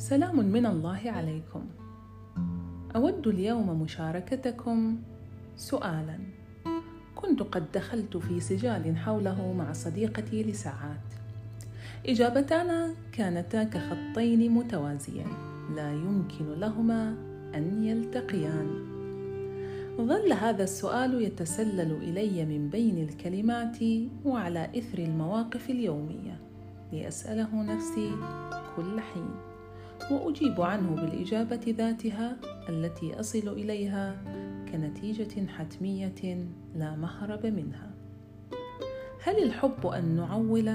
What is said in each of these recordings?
سلام من الله عليكم. أود اليوم مشاركتكم سؤالا. كنت قد دخلت في سجال حوله مع صديقتي لساعات. إجابتانا كانتا كخطين متوازيين لا يمكن لهما أن يلتقيان. ظل هذا السؤال يتسلل إلي من بين الكلمات وعلى إثر المواقف اليومية. لأسأله نفسي كل حين. وأجيب عنه بالإجابة ذاتها التي أصل إليها كنتيجة حتمية لا مهرب منها. هل الحب أن نعول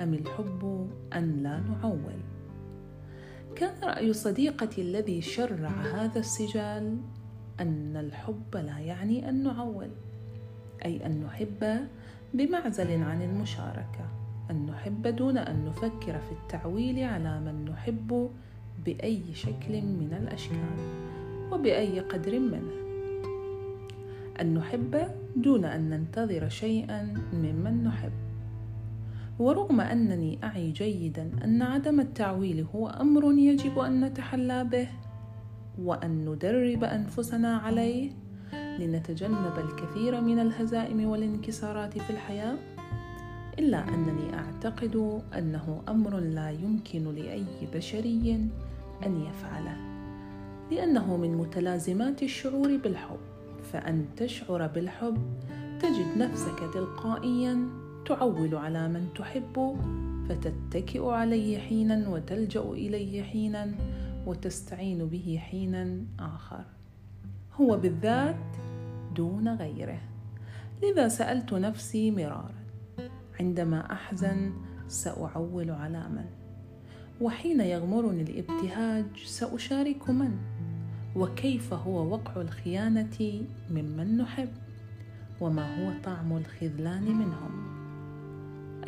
أم الحب أن لا نعول؟ كان رأي صديقتي الذي شرع هذا السجال أن الحب لا يعني أن نعول أي أن نحب بمعزل عن المشاركة أن نحب دون أن نفكر في التعويل على من نحب بأي شكل من الأشكال وبأي قدر منه أن نحب دون أن ننتظر شيئا ممن نحب. ورغم أنني أعي جيدا أن عدم التعويل هو أمر يجب أن نتحلى به وأن ندرب أنفسنا عليه لنتجنب الكثير من الهزائم والانكسارات في الحياة. إلا أنني أعتقد أنه أمر لا يمكن لأي بشري أن يفعله لأنه من متلازمات الشعور بالحب. فأن تشعر بالحب تجد نفسك تلقائيا تعول على من تحب فتتكئ عليه حينا وتلجأ إليه حينا وتستعين به حينا آخر. هو بالذات دون غيره. لذا سألت نفسي مرارا عندما أحزن سأعول على من. وحين يغمرني الابتهاج سأشارك من. وكيف هو وقع الخيانة ممن نحب. وما هو طعم الخذلان منهم.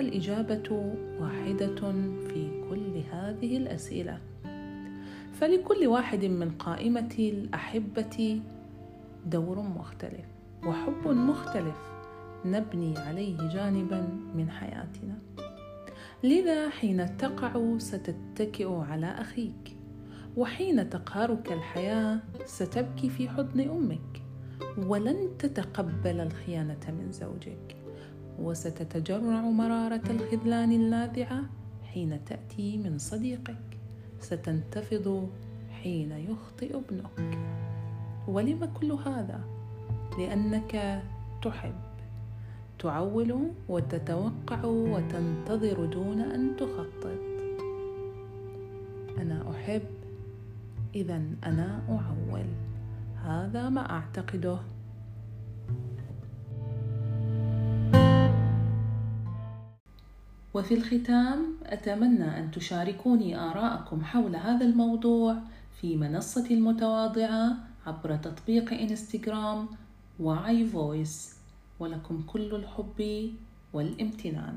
الإجابة واحدة في كل هذه الأسئلة. فلكل واحد من قائمة الأحبة دور مختلف وحب مختلف. نبني عليه جانبا من حياتنا. لذا حين تقع ستتكئ على أخيك وحين تقهرك الحياة ستبكي في حضن أمك ولن تتقبل الخيانة من زوجك وستتجرع مرارة الخذلان اللاذعة حين تأتي من صديقك ستنتفض حين يخطئ ابنك. ولم كل هذا؟ لأنك تحب تعول وتتوقع وتنتظر دون أن تخطط. أنا أحب. اذا أنا أعول. هذا ما أعتقده. وفي الختام أتمنى أن تشاركوني آراءكم حول هذا الموضوع في منصتي المتواضعة عبر تطبيق إنستغرام وعي فويس. ولكم كل الحب والامتنان.